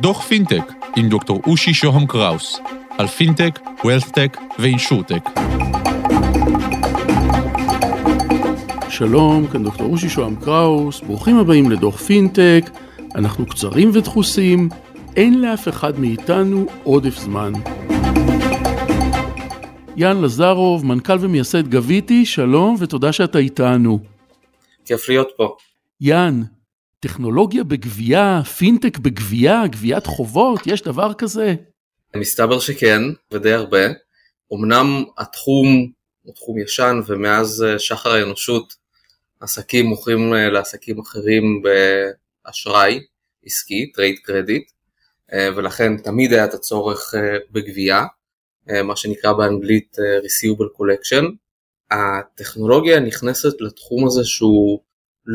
דוח פינטק עם דוקטור אושי שוהם קראוס על פינטק, wealthtech ו insurtech. שלום, כאן דוקטור אושי שוהם קראוס, ברוכים הבאים לדוח פינטק, אנחנו קצרים ודחוסים, אין לאף אחד מאיתנו עודף זמן. יאן לזרוב, מנכ"ל ומייסד גביתי, שלום ותודה שאתה איתנו. כיף להיות פה. יאן, טכנולוגיה בגבייה, פינטק בגבייה, גביית חובות, יש דבר כזה? מסתבר שכן, ודי הרבה. אמנם התחום הוא תחום ישן ומאז אה, שחר האנושות עסקים מוכרים אה, לעסקים אחרים באשראי עסקי, trade credit, אה, ולכן תמיד היה את הצורך בגבייה, מה שנקרא באנגלית receivable collection. הטכנולוגיה נכנסת לתחום הזה שהוא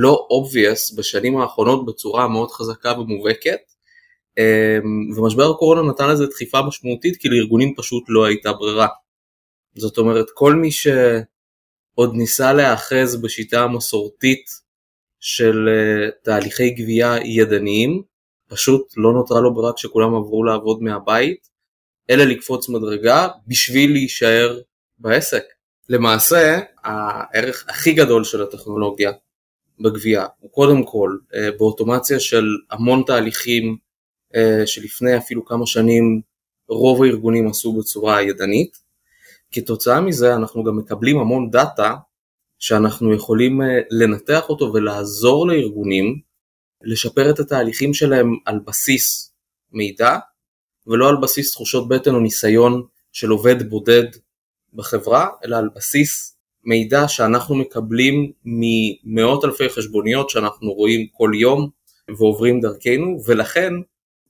לא obvious בשנים האחרונות בצורה מאוד חזקה ומובהקת אמ, ומשבר הקורונה נתן לזה דחיפה משמעותית כי לארגונים פשוט לא הייתה ברירה. זאת אומרת כל מי שעוד ניסה להיאחז בשיטה המסורתית של אה, תהליכי גבייה ידניים פשוט לא נותרה לו ברירה כשכולם עברו לעבוד מהבית אלא לקפוץ מדרגה בשביל להישאר בעסק. למעשה הערך הכי גדול של הטכנולוגיה בגבייה הוא קודם כל אה, באוטומציה של המון תהליכים אה, שלפני אפילו כמה שנים רוב הארגונים עשו בצורה ידנית. כתוצאה מזה אנחנו גם מקבלים המון דאטה שאנחנו יכולים אה, לנתח אותו ולעזור לארגונים לשפר את התהליכים שלהם על בסיס מידע ולא על בסיס תחושות בטן או ניסיון של עובד בודד בחברה, אלא על בסיס מידע שאנחנו מקבלים ממאות אלפי חשבוניות שאנחנו רואים כל יום ועוברים דרכנו ולכן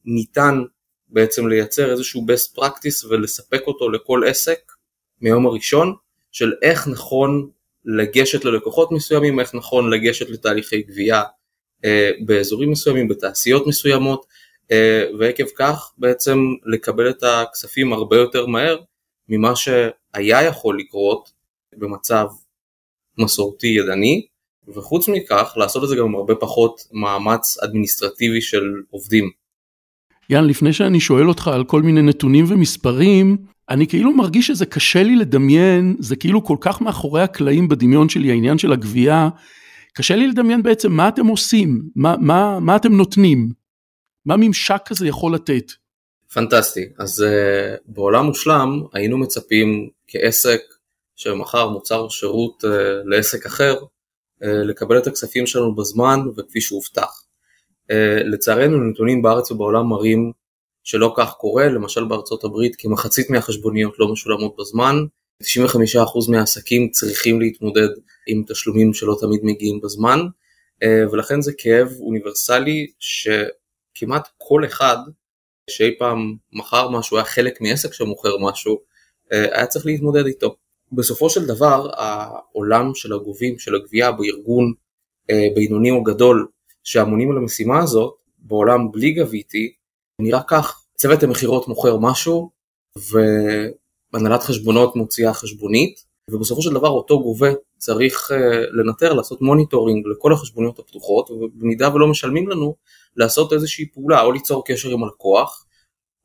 ניתן בעצם לייצר איזשהו best practice ולספק אותו לכל עסק מיום הראשון של איך נכון לגשת ללקוחות מסוימים, איך נכון לגשת לתהליכי גבייה אה, באזורים מסוימים, בתעשיות מסוימות אה, ועקב כך בעצם לקבל את הכספים הרבה יותר מהר ממה שהיה יכול לקרות במצב מסורתי ידני, וחוץ מכך לעשות את זה גם עם הרבה פחות מאמץ אדמיניסטרטיבי של עובדים. יאן, לפני שאני שואל אותך על כל מיני נתונים ומספרים, אני כאילו מרגיש שזה קשה לי לדמיין, זה כאילו כל כך מאחורי הקלעים בדמיון שלי, העניין של הגבייה, קשה לי לדמיין בעצם מה אתם עושים, מה, מה, מה אתם נותנים, מה ממשק כזה יכול לתת. פנטסטי, אז uh, בעולם מושלם היינו מצפים כעסק שמכר מוצר או שירות uh, לעסק אחר, uh, לקבל את הכספים שלנו בזמן וכפי שהובטח. Uh, לצערנו נתונים בארץ ובעולם מראים שלא כך קורה, למשל בארצות הברית כמחצית מהחשבוניות לא משולמות בזמן, 95% מהעסקים צריכים להתמודד עם תשלומים שלא תמיד מגיעים בזמן, ולכן זה כאב אוניברסלי שכמעט כל אחד שאי פעם מכר משהו, היה חלק מעסק שמוכר משהו, היה צריך להתמודד איתו. בסופו של דבר העולם של הגובים, של הגבייה בארגון אה, בינוני או גדול שאמונים על המשימה הזאת, בעולם בלי גביתי, נראה כך, צוות המכירות מוכר משהו והנהלת חשבונות מוציאה חשבונית ובסופו של דבר אותו גובה צריך אה, לנטר, לעשות monitoring לכל החשבוניות הפתוחות ובמידה ולא משלמים לנו לעשות איזושהי פעולה או ליצור קשר עם הלקוח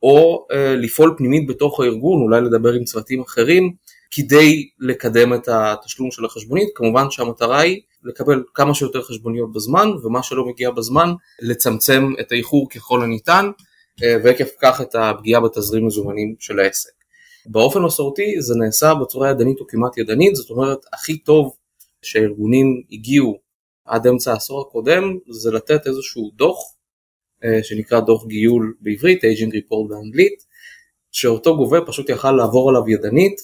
או אה, לפעול פנימית בתוך הארגון, אולי לדבר עם צוותים אחרים כדי לקדם את התשלום של החשבונית, כמובן שהמטרה היא לקבל כמה שיותר חשבוניות בזמן ומה שלא מגיע בזמן לצמצם את האיחור ככל הניתן אה, ועקב כך את הפגיעה בתזרים מזומנים של העסק. באופן מסורתי זה נעשה בצורה ידנית או כמעט ידנית, זאת אומרת הכי טוב שהארגונים הגיעו עד אמצע העשור הקודם זה לתת איזשהו דוח אה, שנקרא דוח גיול בעברית, aging report באנגלית, שאותו גובה פשוט יכל לעבור עליו ידנית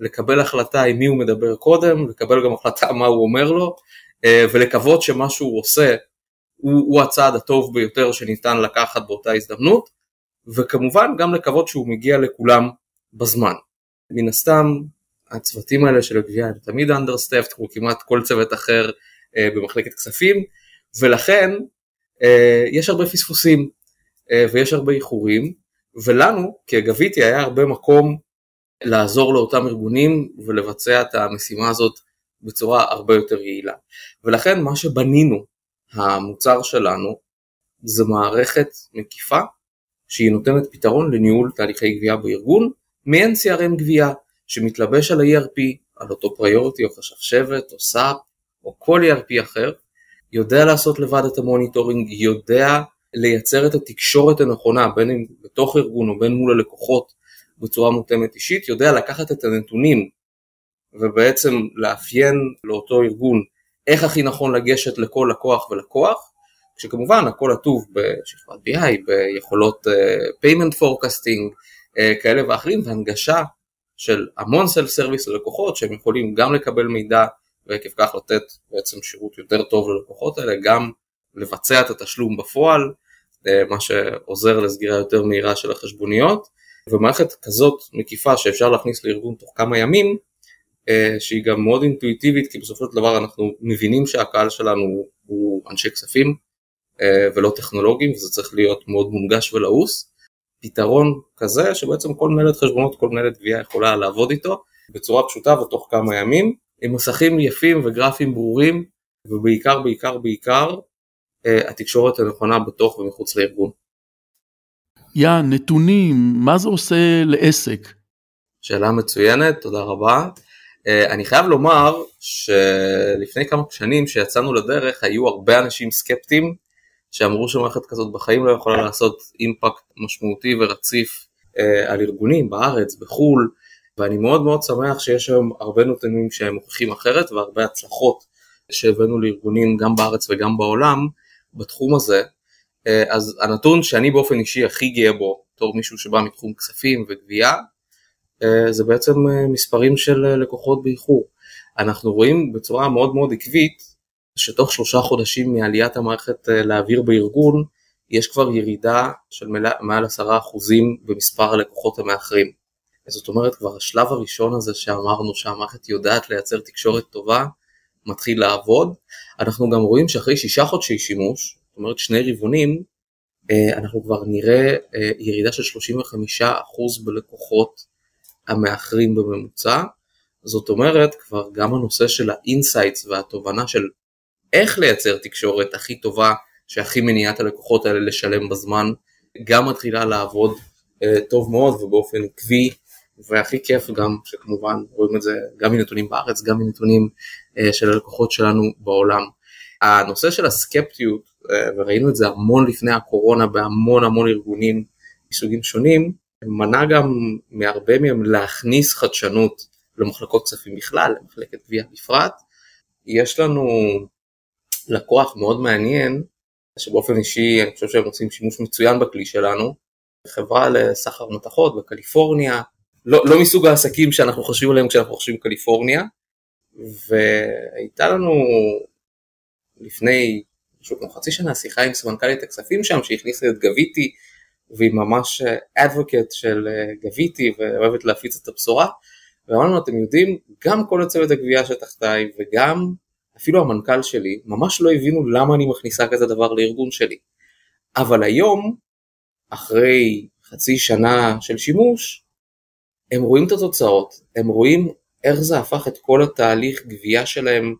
לקבל החלטה עם מי הוא מדבר קודם, לקבל גם החלטה מה הוא אומר לו, אה, ולקוות שמה שהוא עושה הוא, הוא הצעד הטוב ביותר שניתן לקחת באותה הזדמנות, וכמובן גם לקוות שהוא מגיע לכולם בזמן. מן הסתם הצוותים האלה של הגבייה הם תמיד understaffed כמו כמעט כל צוות אחר אה, במחלקת כספים, ולכן אה, יש הרבה פספוסים ויש הרבה איחורים, ולנו כגביתי היה הרבה מקום לעזור לאותם ארגונים ולבצע את המשימה הזאת בצורה הרבה יותר יעילה. ולכן מה שבנינו, המוצר שלנו, זה מערכת מקיפה שהיא נותנת פתרון לניהול תהליכי גבייה בארגון, מעין CRM גבייה שמתלבש על ה-ERP, על אותו פריוריטי או חשב שבט או SAP או כל ERP אחר, יודע לעשות לבד את ה monitoring, יודע לייצר את התקשורת הנכונה בין אם בתוך ארגון או בין מול הלקוחות בצורה מותאמת אישית, יודע לקחת את הנתונים ובעצם לאפיין לאותו ארגון איך הכי נכון לגשת לכל לקוח ולקוח, כשכמובן הכל עטוב בשכבת BI, ביכולות uh, payment forecasting uh, כאלה ואחרים והנגשה של המון סלף סרוויס ללקוחות שהם יכולים גם לקבל מידע ועקב כך לתת בעצם שירות יותר טוב ללקוחות האלה, גם לבצע את התשלום בפועל, uh, מה שעוזר לסגירה יותר מהירה של החשבוניות, ומערכת כזאת מקיפה שאפשר להכניס לארגון תוך כמה ימים, שהיא גם מאוד אינטואיטיבית כי בסופו של דבר אנחנו מבינים שהקהל שלנו הוא אנשי כספים ולא טכנולוגים וזה צריך להיות מאוד מונגש ולעוס. פתרון כזה שבעצם כל מנהלת חשבונות, כל מנהלת גבייה יכולה לעבוד איתו בצורה פשוטה ותוך כמה ימים עם מסכים יפים וגרפים ברורים ובעיקר בעיקר בעיקר התקשורת הנכונה בתוך ומחוץ לארגון. יא, נתונים, מה זה עושה לעסק? שאלה מצוינת, תודה רבה. Uh, אני חייב לומר שלפני כמה שנים שיצאנו לדרך היו הרבה אנשים סקפטיים שאמרו שמערכת כזאת בחיים לא יכולה לעשות אימפקט משמעותי ורציף uh, על ארגונים בארץ, בחו"ל, ואני מאוד מאוד שמח שיש היום הרבה נתונים שהם מוכיחים אחרת והרבה הצלחות שהבאנו לארגונים גם בארץ וגם בעולם בתחום הזה. Uh, אז הנתון שאני באופן אישי הכי גאה בו, בתור מישהו שבא מתחום כספים וגבייה, אה, זה בעצם אה, מספרים של אה, לקוחות באיחור. אנחנו רואים בצורה מאוד מאוד עקבית שתוך שלושה חודשים מעליית המערכת לאוויר בארגון יש כבר ירידה של מעל עשרה אחוזים במספר הלקוחות המאחרים. זאת אומרת כבר השלב הראשון הזה שאמרנו שהמערכת יודעת לייצר תקשורת טובה מתחיל לעבוד. אנחנו גם רואים שאחרי שישה חודשי שימוש, זאת אומרת שני רבעונים, אנחנו כבר נראה ירידה של 35% בלקוחות המאחרים בממוצע, זאת אומרת כבר גם הנושא של ה insights והתובנה של איך לייצר תקשורת הכי טובה שהכי מניעה את הלקוחות האלה לשלם בזמן, גם מתחילה לעבוד אה, טוב מאוד ובאופן עקבי והכי כיף גם שכמובן רואים את זה גם מנתונים בארץ גם מנתונים של הלקוחות שלנו בעולם. הנושא של הסקפטיות וראינו את זה המון לפני הקורונה בהמון המון ארגונים מסוגים שונים. מנע גם מהרבה מהם להכניס חדשנות למחלקות כספים בכלל, למחלקת גבייה בפרט. יש לנו לקוח מאוד מעניין, שבאופן אישי אני חושב שהם עושים שימוש מצוין בכלי שלנו, חברה לסחר מתכות בקליפורניה, לא, לא מסוג העסקים שאנחנו חושבים עליהם כשאנחנו חושבים קליפורניה, והייתה לנו לפני משהו כמו חצי שנה שיחה עם סמנכ"לית הכספים שם שהכניסה את גביתי והיא ממש אדווקט של אה, גביתי ואוהבת להפיץ את הבשורה. ואמרנו אתם יודעים גם כל הצוות הגבייה שתחתיי וגם אפילו המנכ"ל שלי ממש לא הבינו למה אני מכניסה כזה דבר לארגון שלי. אבל היום אחרי חצי שנה של שימוש הם רואים את התוצאות. הם רואים איך זה הפך את כל התהליך גבייה שלהם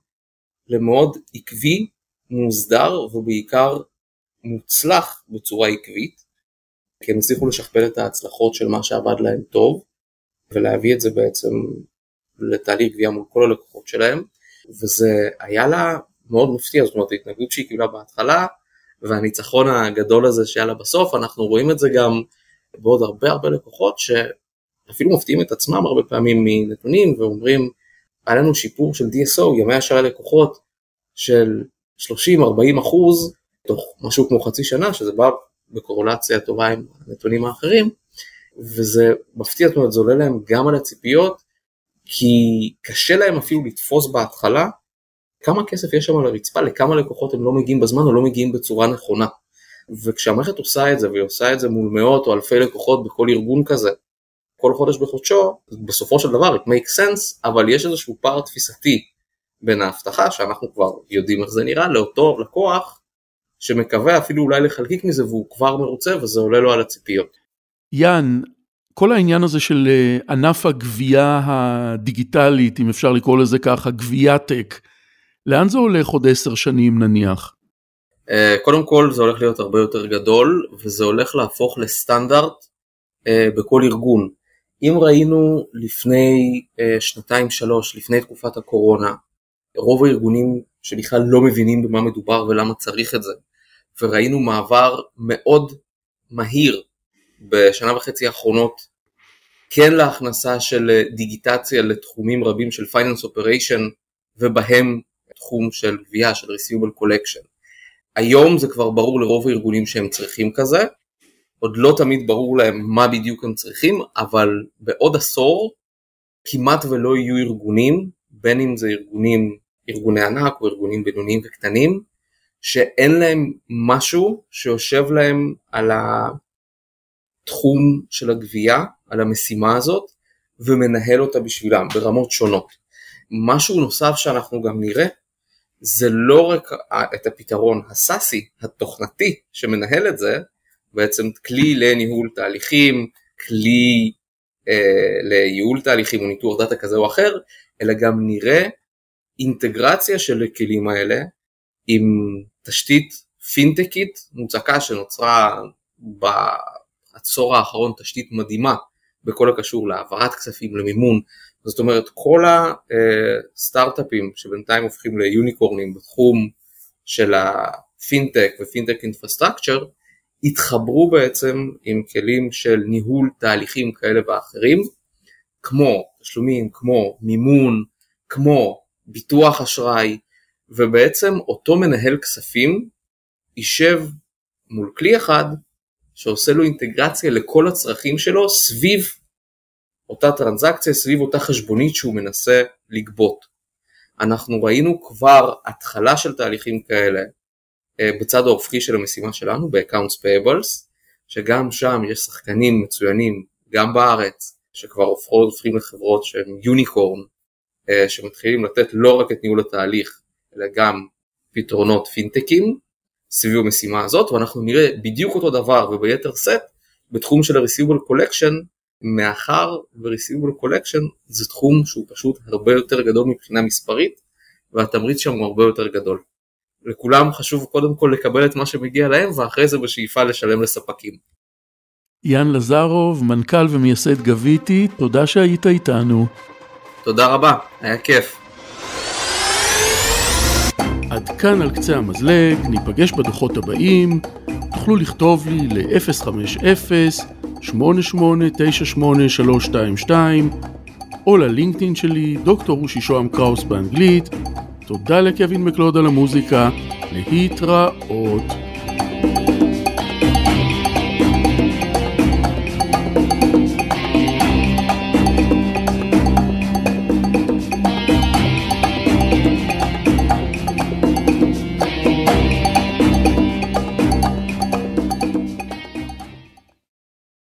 למאוד עקבי מוסדר ובעיקר מוצלח בצורה עקבית כי הם הצליחו לשכפל את ההצלחות של מה שעבד להם טוב ולהביא את זה בעצם לתהליך גבייה מול כל הלקוחות שלהם וזה היה לה מאוד מפתיע, זאת אומרת ההתנגדות שהיא קיבלה בהתחלה והניצחון הגדול הזה שהיה לה בסוף, אנחנו רואים את זה גם בעוד הרבה הרבה לקוחות שאפילו מפתיעים את עצמם הרבה פעמים מנתונים ואומרים היה לנו שיפור של DSO, ימי השאר לקוחות של 30-40 אחוז תוך משהו כמו חצי שנה שזה בא בקורולציה טובה עם הנתונים האחרים, וזה מפתיע, זאת אומרת זה עולה להם גם על הציפיות, כי קשה להם אפילו לתפוס בהתחלה כמה כסף יש שם על הרצפה, לכמה לקוחות הם לא מגיעים בזמן או לא מגיעים בצורה נכונה. וכשהמערכת עושה את זה, והיא עושה את זה מול מאות או אלפי לקוחות בכל ארגון כזה, כל חודש בחודשו, בסופו של דבר it makes sense, אבל יש איזשהו פער תפיסתי בין ההבטחה, שאנחנו כבר יודעים איך זה נראה, לאותו לקוח שמקווה אפילו אולי לחלקיק מזה והוא כבר מרוצה וזה עולה לו על הציפיות. יאן, כל העניין הזה של אה, ענף הגבייה הדיגיטלית, אם אפשר לקרוא לזה ככה, גבייה טק, לאן זה הולך עוד עשר שנים נניח? אה, קודם כל זה הולך להיות הרבה יותר גדול וזה הולך להפוך לסטנדרט אה, בכל ארגון. אם ראינו לפני שנתיים שלוש, לפני תקופת הקורונה, רוב הארגונים שבכלל לא מבינים במה מדובר ולמה צריך את זה, וראינו מעבר מאוד מהיר בשנה וחצי האחרונות כן להכנסה של דיגיטציה לתחומים רבים של finance operation ובהם תחום של גבייה של receivable collection. היום זה כבר ברור לרוב הארגונים שהם צריכים כזה, עוד לא תמיד ברור להם מה בדיוק הם צריכים, אבל בעוד עשור כמעט ולא יהיו ארגונים, בין אם זה ארגונים, ארגוני ענק או ארגונים בינוניים וקטנים, שאין להם משהו שיושב להם על התחום של הגבייה, על המשימה הזאת, ומנהל אותה בשבילם ברמות שונות. משהו נוסף שאנחנו גם נראה זה לא רק את הפתרון הסאסי, התוכנתי, שמנהל את זה, בעצם כלי לניהול תהליכים, כלי אה, לייעול תהליכים או ניתוח דאטה כזה או אחר, אלא גם נראה אינטגרציה של הכלים האלה עם תשתית פינטקית מוצקה שנוצרה בעשור האחרון, תשתית מדהימה בכל הקשור להעברת כספים, למימון, זאת אומרת כל הסטארט-אפים שבינתיים הופכים ליוניקורנים בתחום של הפינטק ו fintech infrastructure התחברו בעצם עם כלים של ניהול תהליכים כאלה ואחרים כמו תשלומים, כמו מימון, כמו ביטוח אשראי ובעצם אותו מנהל כספים יישב מול כלי אחד שעושה לו אינטגרציה לכל הצרכים שלו סביב אותה טרנזקציה סביב אותה חשבונית שהוא מנסה לגבות. אנחנו ראינו כבר התחלה של תהליכים כאלה אה, בצד ההופכי של המשימה שלנו ב-accounts payables שגם שם יש שחקנים מצוינים גם בארץ שכבר הופכים לחברות שהן יוניקורן שמתחילים לתת לא רק את ניהול התהליך אלא גם פתרונות פינטקים סביב המשימה הזאת ואנחנו נראה בדיוק אותו דבר וביתר סט בתחום של ה-receivable collection מאחר ו-receivable collection זה תחום שהוא פשוט הרבה יותר גדול מבחינה מספרית והתמריץ שם הוא הרבה יותר גדול. לכולם חשוב קודם כל לקבל את מה שמגיע להם ואחרי זה בשאיפה לשלם לספקים. יאן לזרוב, מנכ"ל ומייסד גביתי, תודה שהיית איתנו. תודה רבה, היה כיף. עד כאן על קצה המזלג, ניפגש בדוחות הבאים, תוכלו לכתוב לי ל-050 8898-322 או ללינקדאין שלי, דוקטור רושי שוהם קראוס באנגלית. תודה לקווין מקלוד על המוזיקה, להתראות.